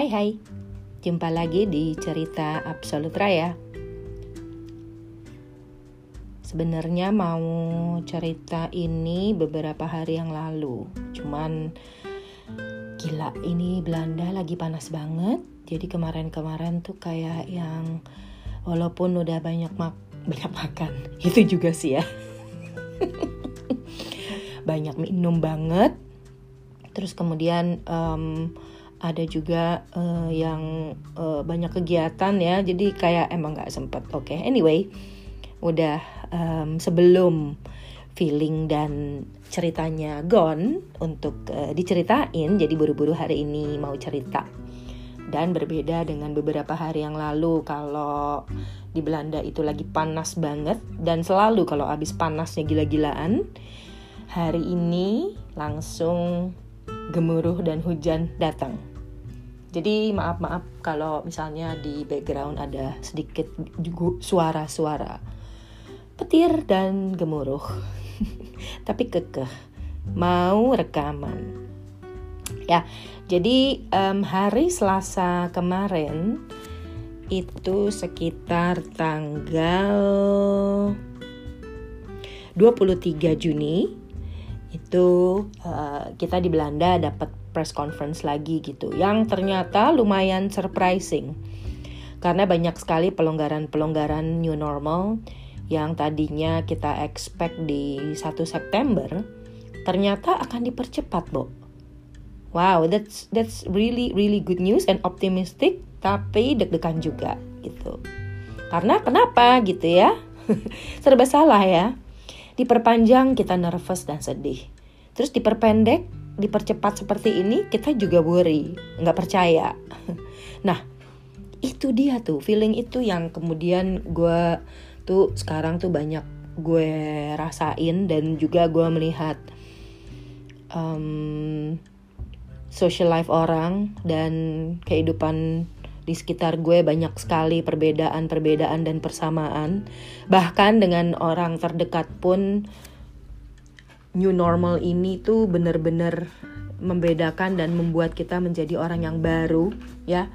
Hai hai, jumpa lagi di cerita Absolut Raya. Sebenarnya mau cerita ini beberapa hari yang lalu, cuman gila ini Belanda lagi panas banget. Jadi kemarin-kemarin tuh kayak yang walaupun udah banyak mak banyak makan, itu juga sih ya. banyak minum banget. Terus kemudian um, ada juga uh, yang uh, banyak kegiatan ya. Jadi kayak emang nggak sempet. Oke okay. anyway. Udah um, sebelum feeling dan ceritanya gone untuk uh, diceritain jadi buru-buru hari ini mau cerita. Dan berbeda dengan beberapa hari yang lalu kalau di Belanda itu lagi panas banget dan selalu kalau habis panasnya gila-gilaan. Hari ini langsung gemuruh dan hujan datang jadi maaf-maaf kalau misalnya di background ada sedikit suara-suara petir dan gemuruh. Tapi kekeh mau rekaman. Ya, jadi um, hari Selasa kemarin itu sekitar tanggal 23 Juni itu uh, kita di Belanda dapat press conference lagi gitu yang ternyata lumayan surprising karena banyak sekali pelonggaran-pelonggaran new normal yang tadinya kita expect di 1 September ternyata akan dipercepat, Bo. Wow, that's that's really really good news and optimistic tapi deg-degan juga gitu. Karena kenapa gitu ya? Serba salah ya. Diperpanjang kita nervous dan sedih. Terus diperpendek dipercepat seperti ini kita juga worry nggak percaya nah itu dia tuh feeling itu yang kemudian gue tuh sekarang tuh banyak gue rasain dan juga gue melihat um, social life orang dan kehidupan di sekitar gue banyak sekali perbedaan-perbedaan dan persamaan. Bahkan dengan orang terdekat pun new normal ini tuh bener-bener membedakan dan membuat kita menjadi orang yang baru ya.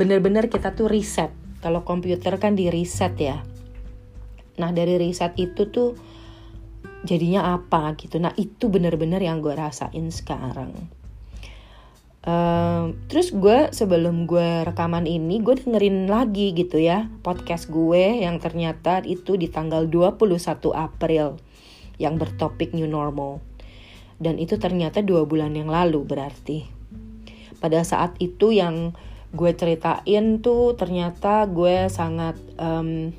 Bener-bener kita tuh reset. Kalau komputer kan di reset ya. Nah dari reset itu tuh jadinya apa gitu? Nah itu bener-bener yang gue rasain sekarang Uh, terus gue sebelum gue rekaman ini gue dengerin lagi gitu ya podcast gue yang ternyata itu di tanggal 21 April yang bertopik new normal. Dan itu ternyata dua bulan yang lalu berarti. Pada saat itu yang gue ceritain tuh ternyata gue sangat um,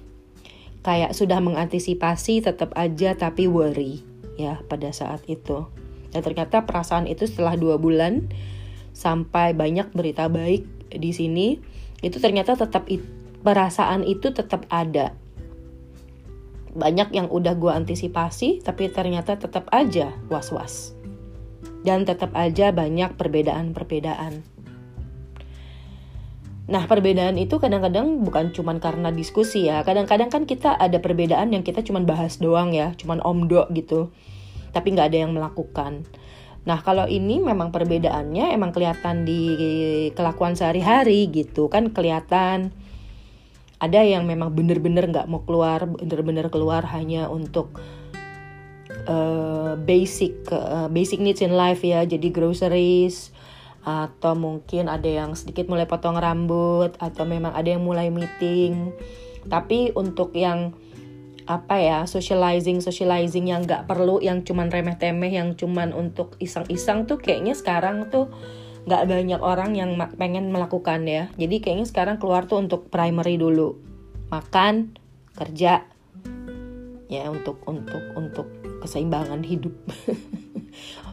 kayak sudah mengantisipasi tetap aja tapi worry ya pada saat itu. Dan ternyata perasaan itu setelah dua bulan sampai banyak berita baik di sini itu ternyata tetap perasaan itu tetap ada. Banyak yang udah gue antisipasi tapi ternyata tetap aja was-was. Dan tetap aja banyak perbedaan-perbedaan. Nah perbedaan itu kadang-kadang bukan cuman karena diskusi ya. Kadang-kadang kan kita ada perbedaan yang kita cuman bahas doang ya Cuman omdo gitu. Tapi nggak ada yang melakukan Nah kalau ini memang perbedaannya emang kelihatan di kelakuan sehari-hari gitu Kan kelihatan. Ada yang memang bener-bener nggak mau keluar bener-bener keluar hanya untuk uh, basic uh, basic needs in life ya jadi groceries atau mungkin ada yang sedikit mulai potong rambut atau memang ada yang mulai meeting. Tapi untuk yang apa ya socializing socializing yang nggak perlu yang cuman remeh temeh yang cuman untuk iseng-iseng tuh kayaknya sekarang tuh nggak banyak orang yang pengen melakukan ya. Jadi kayaknya sekarang keluar tuh untuk primary dulu. Makan kerja ya untuk untuk untuk keseimbangan hidup.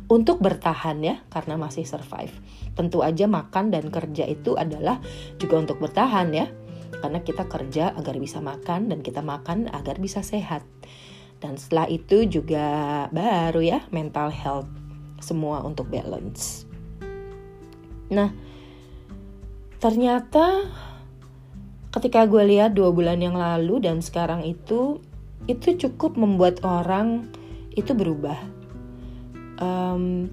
Untuk bertahan ya karena masih survive. Tentu aja makan dan kerja itu adalah juga untuk bertahan ya karena kita kerja agar bisa makan dan kita makan agar bisa sehat dan setelah itu juga baru ya mental health semua untuk balance Nah, ternyata ketika gue lihat dua bulan yang lalu dan sekarang itu, itu cukup membuat orang itu berubah. Um,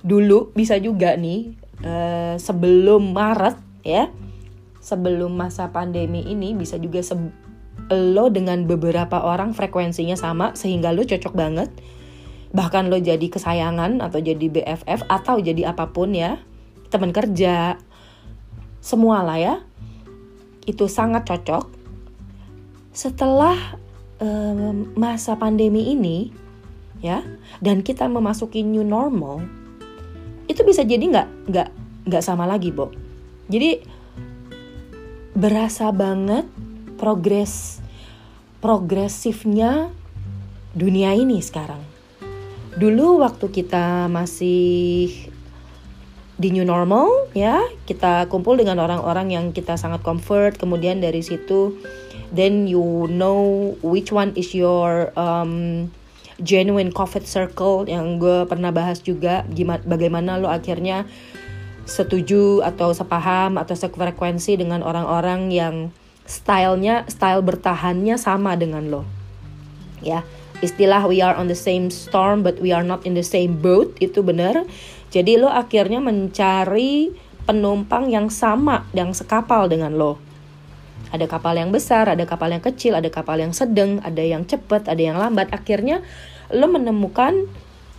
dulu bisa juga nih uh, sebelum Maret ya sebelum masa pandemi ini bisa juga lo dengan beberapa orang frekuensinya sama sehingga lo cocok banget. Bahkan lo jadi kesayangan atau jadi BFF atau jadi apa pun ya. Teman kerja. Semua lah ya. Itu sangat cocok. Setelah um, masa pandemi ini ya dan kita memasuki new normal itu bisa jadi nggak nggak nggak sama lagi Bo. Jadi berasa banget progres progresifnya dunia ini sekarang. Dulu waktu kita masih di new normal ya kita kumpul dengan orang-orang yang kita sangat comfort kemudian dari situ then you know which one is your um, genuine COVID circle yang gue pernah bahas juga gimana bagaimana lo akhirnya setuju atau sepaham atau sefrekuensi dengan orang-orang yang stylenya style bertahannya sama dengan lo ya istilah we are on the same storm but we are not in the same boat itu benar. Jadi lo akhirnya mencari penumpang yang sama, yang sekapal dengan lo. Ada kapal yang besar, ada kapal yang kecil, ada kapal yang sedang, ada yang cepat, ada yang lambat. Akhirnya lo menemukan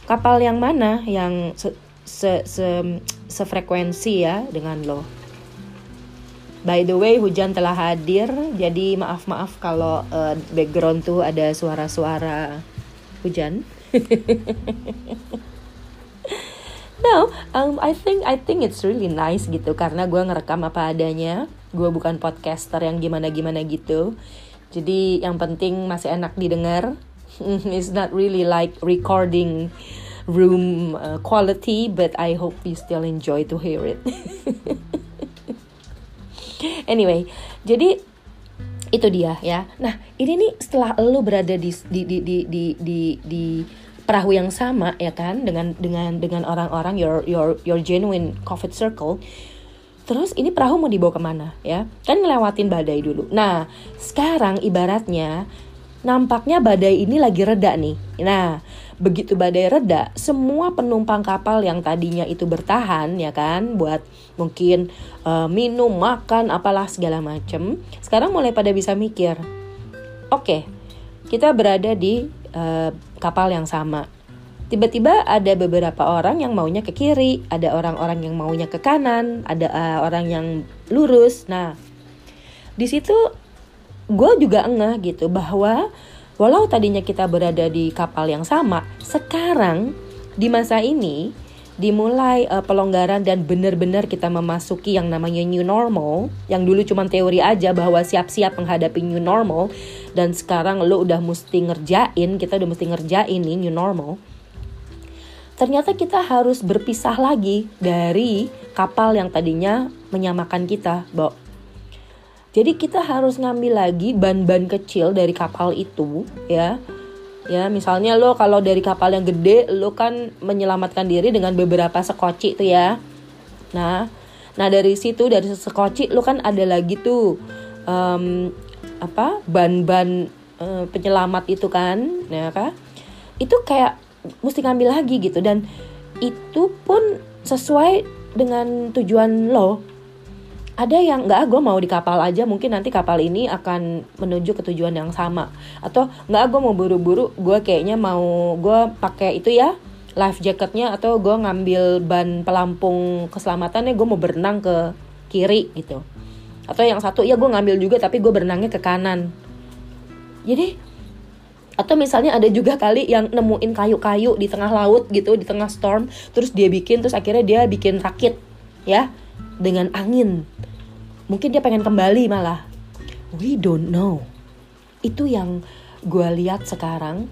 kapal yang mana yang se, se, se, sefrekuensi ya dengan lo. By the way, hujan telah hadir, jadi maaf-maaf kalau uh, background tuh ada suara-suara hujan. no, um, I think I think it's really nice gitu karena gue ngerekam apa adanya. Gue bukan podcaster yang gimana-gimana gitu. Jadi yang penting masih enak didengar. It's not really like recording room uh, quality, but I hope you still enjoy to hear it. anyway jadi itu dia ya nah ini nih setelah lo berada di di di di di di, di perahu yang sama ya kan dengan dengan dengan orang-orang your your your genuine COVID circle Terus ini perahu mau dibawa ke mana ya? Kan ngelewatin badai dulu. Nah sekarang ibaratnya nampaknya badai ini lagi reda nih. Nah begitu badai reda, semua penumpang kapal yang tadinya itu bertahan ya kan buat mungkin uh, minum, makan, apalah segala macem. Sekarang mulai pada bisa mikir, oke, okay, kita berada di uh, kapal yang sama. Tiba-tiba ada beberapa orang yang maunya ke kiri, ada orang-orang yang maunya ke kanan, ada uh, orang yang lurus. Nah, di situ gue juga engah gitu bahwa Walau tadinya kita berada di kapal yang sama, sekarang di masa ini dimulai uh, pelonggaran dan benar-benar kita memasuki yang namanya new normal yang dulu cuma teori aja bahwa siap-siap menghadapi new normal dan sekarang lo udah mesti ngerjain kita udah mesti ngerjain nih new normal. Ternyata kita harus berpisah lagi dari kapal yang tadinya menyamakan kita jadi kita harus ngambil lagi ban-ban kecil dari kapal itu ya. Ya, misalnya lo kalau dari kapal yang gede lo kan menyelamatkan diri dengan beberapa sekoci itu ya. Nah, nah dari situ dari sekoci lo kan ada lagi tuh um, apa ban-ban uh, penyelamat itu kan, ya kan? Itu kayak mesti ngambil lagi gitu dan itu pun sesuai dengan tujuan lo ada yang nggak gue mau di kapal aja mungkin nanti kapal ini akan menuju ke tujuan yang sama. Atau nggak gue mau buru-buru gue kayaknya mau gue pakai itu ya life jacketnya atau gue ngambil ban pelampung keselamatannya gue mau berenang ke kiri gitu. Atau yang satu ya gue ngambil juga tapi gue berenangnya ke kanan. Jadi atau misalnya ada juga kali yang nemuin kayu-kayu di tengah laut gitu di tengah storm terus dia bikin terus akhirnya dia bikin rakit ya dengan angin. Mungkin dia pengen kembali malah. We don't know. Itu yang gue lihat sekarang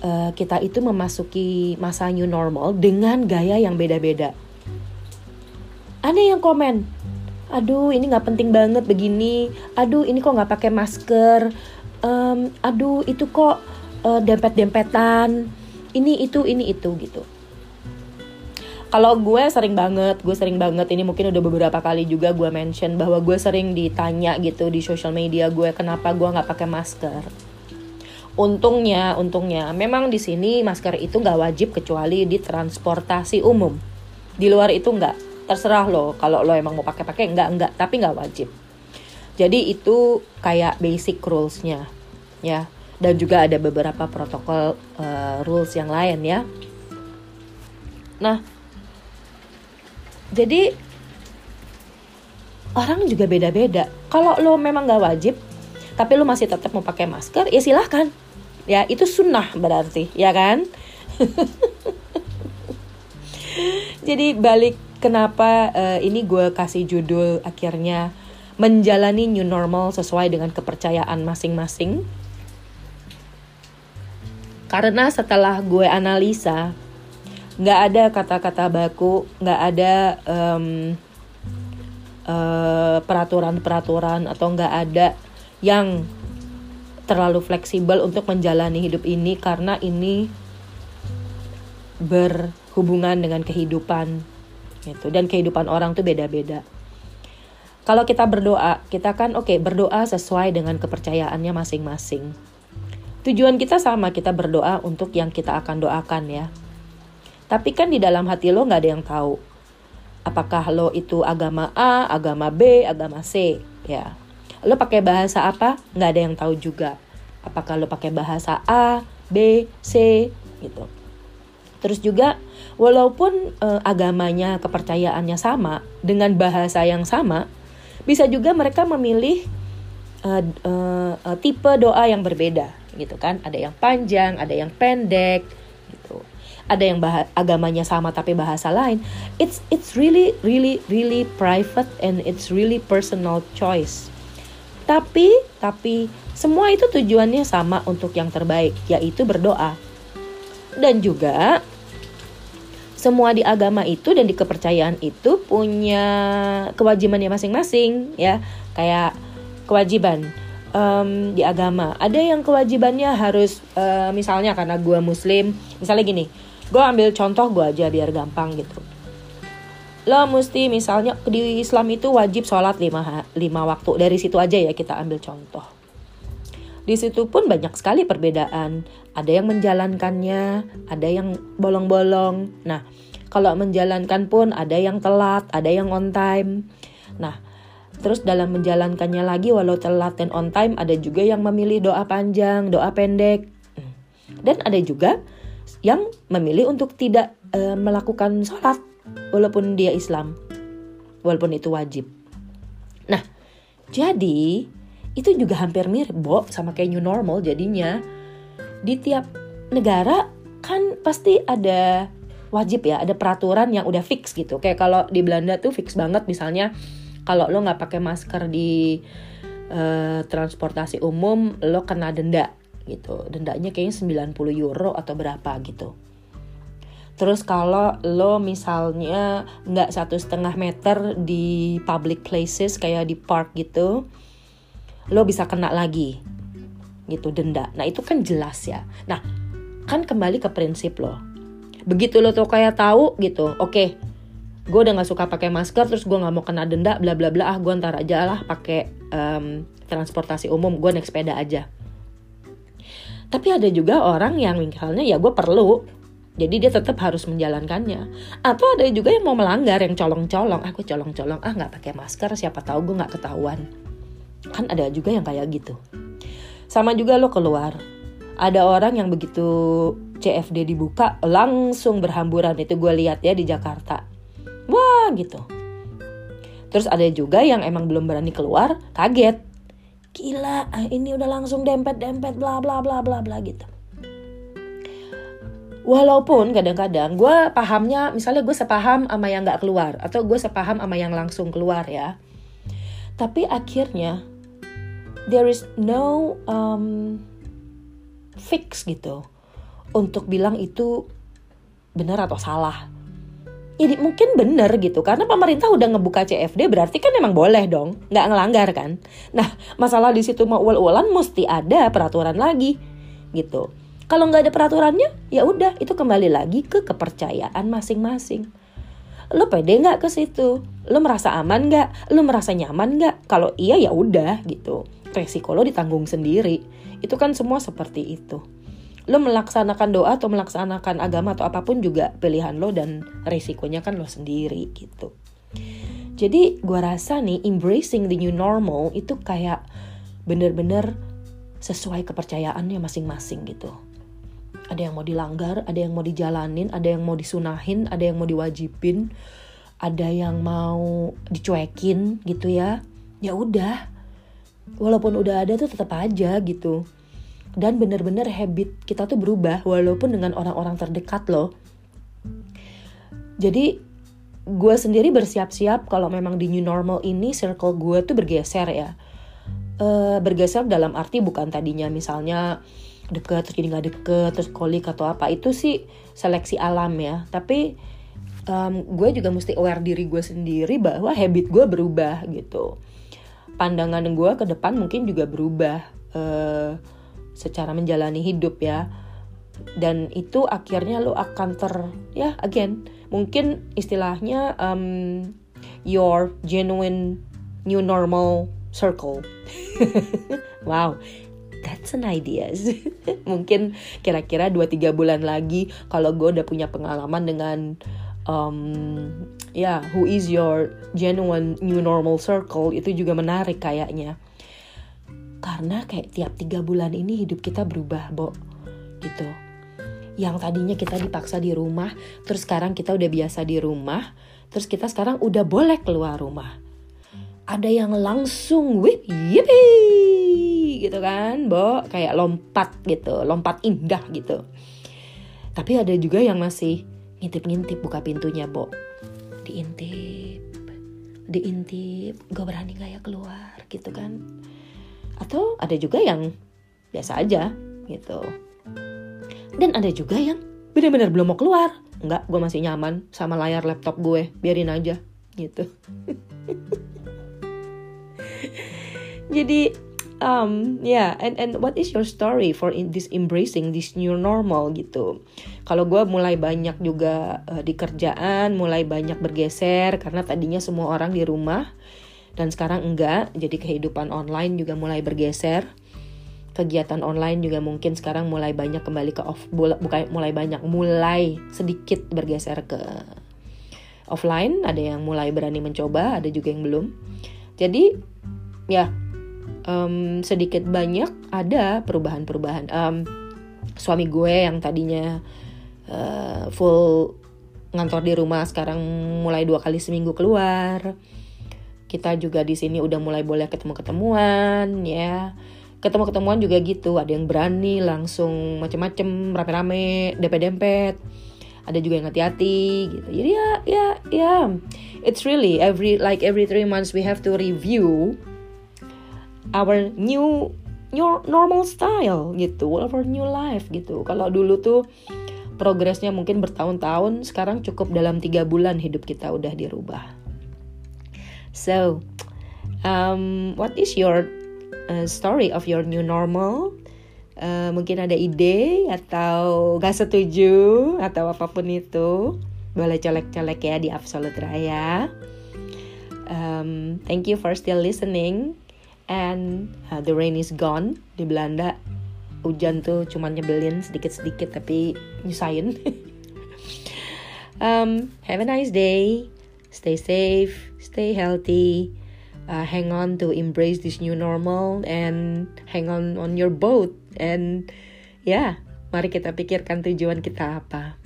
uh, kita itu memasuki masa new normal dengan gaya yang beda-beda. Ada yang komen aduh ini nggak penting banget begini. Aduh ini kok nggak pakai masker? Um, aduh itu kok uh, dempet-dempetan. Ini itu ini itu gitu kalau gue sering banget gue sering banget ini mungkin udah beberapa kali juga gue mention bahwa gue sering ditanya gitu di social media gue kenapa gue nggak pakai masker. Untungnya untungnya memang di sini masker itu nggak wajib kecuali di transportasi umum. Di luar itu nggak. Terserah lo kalau lo emang mau pakai-pakai enggak enggak tapi nggak wajib. Jadi itu kayak basic rulesnya ya. Dan juga ada beberapa protokol uh, rules yang lain ya. Nah jadi orang juga beda-beda. Kalau lo memang nggak wajib tapi lo masih tetap mau pakai masker ya silahkan. Ya itu sunnah berarti ya kan? Jadi balik kenapa uh, ini gue kasih judul akhirnya menjalani new normal sesuai dengan kepercayaan masing-masing. Karena setelah gue analisa nggak ada kata-kata baku nggak ada um, uh, peraturan-peraturan atau nggak ada yang terlalu fleksibel untuk menjalani hidup ini karena ini berhubungan dengan kehidupan gitu dan kehidupan orang tuh beda-beda. Kalau kita berdoa, kita kan oke okay, berdoa sesuai dengan kepercayaannya masing-masing. Tujuan kita sama, kita berdoa untuk yang kita akan doakan ya. Tapi kan di dalam hati lo nggak ada yang tahu. Apakah lo itu agama A, agama B, agama C, ya. Lo pakai bahasa apa? Nggak ada yang tahu juga. Apakah lo pakai bahasa A, B, C, gitu. Terus juga walaupun uh, agamanya, kepercayaannya sama dengan bahasa yang sama, bisa juga mereka memilih uh, uh, uh, tipe doa yang berbeda, gitu kan? Ada yang panjang, ada yang pendek, ada yang bah agamanya sama tapi bahasa lain it's it's really really really private and it's really personal choice. Tapi tapi semua itu tujuannya sama untuk yang terbaik yaitu berdoa. Dan juga semua di agama itu dan di kepercayaan itu punya kewajibannya masing-masing ya. Kayak kewajiban um, di agama. Ada yang kewajibannya harus uh, misalnya karena gue muslim misalnya gini gue ambil contoh gue aja biar gampang gitu. Lo mesti misalnya di Islam itu wajib sholat lima, lima waktu. Dari situ aja ya kita ambil contoh. Di situ pun banyak sekali perbedaan. Ada yang menjalankannya ada yang bolong-bolong. Nah kalau menjalankan pun ada yang telat ada yang on time. Nah Terus dalam menjalankannya lagi walau telat dan on time ada juga yang memilih doa panjang, doa pendek. Dan ada juga yang memilih untuk tidak uh, melakukan sholat walaupun dia Islam, walaupun itu wajib. Nah, jadi itu juga hampir mirip, Bo, sama kayak new normal jadinya. Di tiap negara kan pasti ada wajib ya, ada peraturan yang udah fix gitu. Kayak kalau di Belanda tuh fix banget misalnya kalau lo nggak pakai masker di uh, transportasi umum, lo kena denda gitu dendanya kayaknya 90 euro atau berapa gitu Terus kalau lo misalnya nggak satu setengah meter di public places kayak di park gitu, lo bisa kena lagi gitu denda. Nah itu kan jelas ya. Nah kan kembali ke prinsip lo. Begitu lo tuh kayak tahu gitu, oke, okay, gue udah nggak suka pakai masker, terus gue nggak mau kena denda, bla bla bla. Ah gue ntar aja lah pakai um, transportasi umum, gue naik sepeda aja tapi ada juga orang yang misalnya ya gue perlu, jadi dia tetap harus menjalankannya. Atau ada juga yang mau melanggar, yang colong-colong. Aku ah, colong-colong, ah nggak pakai masker, siapa tahu gue nggak ketahuan. Kan ada juga yang kayak gitu. Sama juga lo keluar. Ada orang yang begitu CFD dibuka langsung berhamburan itu gue lihat ya di Jakarta. Wah gitu. Terus ada juga yang emang belum berani keluar, kaget gila ah, ini udah langsung dempet dempet bla bla bla bla bla gitu. Walaupun kadang-kadang gue pahamnya misalnya gue sepaham sama yang nggak keluar atau gue sepaham sama yang langsung keluar ya. Tapi akhirnya there is no um, fix gitu untuk bilang itu benar atau salah ini mungkin bener gitu karena pemerintah udah ngebuka CFD berarti kan emang boleh dong nggak ngelanggar kan? Nah masalah di situ mau ual-ualan mesti ada peraturan lagi gitu. Kalau nggak ada peraturannya ya udah itu kembali lagi ke kepercayaan masing-masing. Lo pede nggak ke situ? Lo merasa aman nggak? Lo merasa nyaman nggak? Kalau iya ya udah gitu. Resiko lo ditanggung sendiri. Itu kan semua seperti itu lo melaksanakan doa atau melaksanakan agama atau apa pun juga pilihan lo dan resikonya kan lo sendiri gitu Jadi gue rasa nih embracing the new normal itu kayak bener-bener sesuai kepercayaannya masing-masing gitu. Ada yang mau dilanggar, ada yang mau dijalanin, ada yang mau disunahin, ada yang mau diwajibin, ada yang mau dicuekin gitu ya. Ya udah. Walaupun udah ada tuh tetap aja gitu. Dan bener-bener habit kita tuh berubah walaupun dengan orang-orang terdekat loh. Jadi gue sendiri bersiap-siap kalau memang di new normal ini circle gue tuh bergeser ya. Uh, bergeser dalam arti bukan tadinya misalnya deket terus jadi nggak deket terus kolik atau apa itu sih seleksi alam ya. Tapi um, gue juga mesti aware diri gue sendiri bahwa habit gue berubah gitu. Pandangan gue ke depan mungkin juga berubah. Uh, secara menjalani hidup ya. Dan itu akhirnya lo akan ter ya again mungkin istilahnya um, your genuine new normal circle. Wow that's an idea. Mungkin kira-kira 2-3 bulan lagi kalau gue udah punya pengalaman dengan um, ya yeah, who is your genuine new normal circle itu juga menarik kayaknya karena kayak tiap tiga bulan ini hidup kita berubah, Bo. Gitu yang tadinya kita dipaksa di rumah, terus sekarang kita udah biasa di rumah, terus kita sekarang udah boleh keluar rumah. Ada yang langsung whip, yippee, gitu kan, Bo, kayak lompat gitu, lompat indah gitu. Tapi ada juga yang masih ngintip-ngintip buka pintunya, Bo. Diintip, diintip, gue berani gak ya keluar gitu kan. Atau ada juga yang biasa aja gitu dan ada juga yang benar-benar belum mau keluar. Enggak, gue masih nyaman sama layar laptop gue. Biarin aja gitu. Jadi um yeah and and what is your story for in this embracing this new normal gitu kalau gue mulai banyak juga uh, di kerjaan mulai banyak bergeser karena tadinya semua orang di rumah dan sekarang enggak jadi kehidupan online juga mulai bergeser. Kegiatan online juga mungkin sekarang mulai banyak kembali ke off bukan mulai banyak mulai sedikit bergeser ke offline. Ada yang mulai berani mencoba ada juga yang belum. Jadi ya um, sedikit banyak ada perubahan-perubahan. Um, suami gue yang tadinya uh, full ngantor di rumah sekarang mulai dua kali seminggu keluar kita juga di sini udah mulai boleh ketemu ketemuan ya. Ketemu-ketemuan juga gitu. Ada yang berani langsung macem-macem rame-rame dempet-dempet. Ada juga yang hati-hati gitu. Jadi ya ya ya. It's really every like every three months we have to review our new new normal style gitu. Our new life gitu. Kalau dulu tuh progresnya mungkin bertahun-tahun sekarang cukup dalam tiga bulan hidup kita udah dirubah so um, what is your uh, story of your new normal. Uh, mungkin ada ide atau gak setuju atau apa pun itu boleh colek-colek ya di Absolute Raya. Um, thank you for still listening and uh, the rain is gone di Belanda. Hujan tuh cuma nyebelin sedikit-sedikit tapi nyusahin. um, have a nice day. Stay safe, stay healthy uh, hang on to embrace this new normal and hang on on your boat and ya yeah, mari kita pikirkan tujuan kita apa.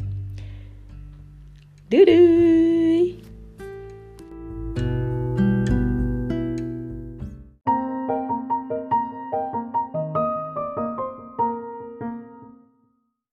Dudu.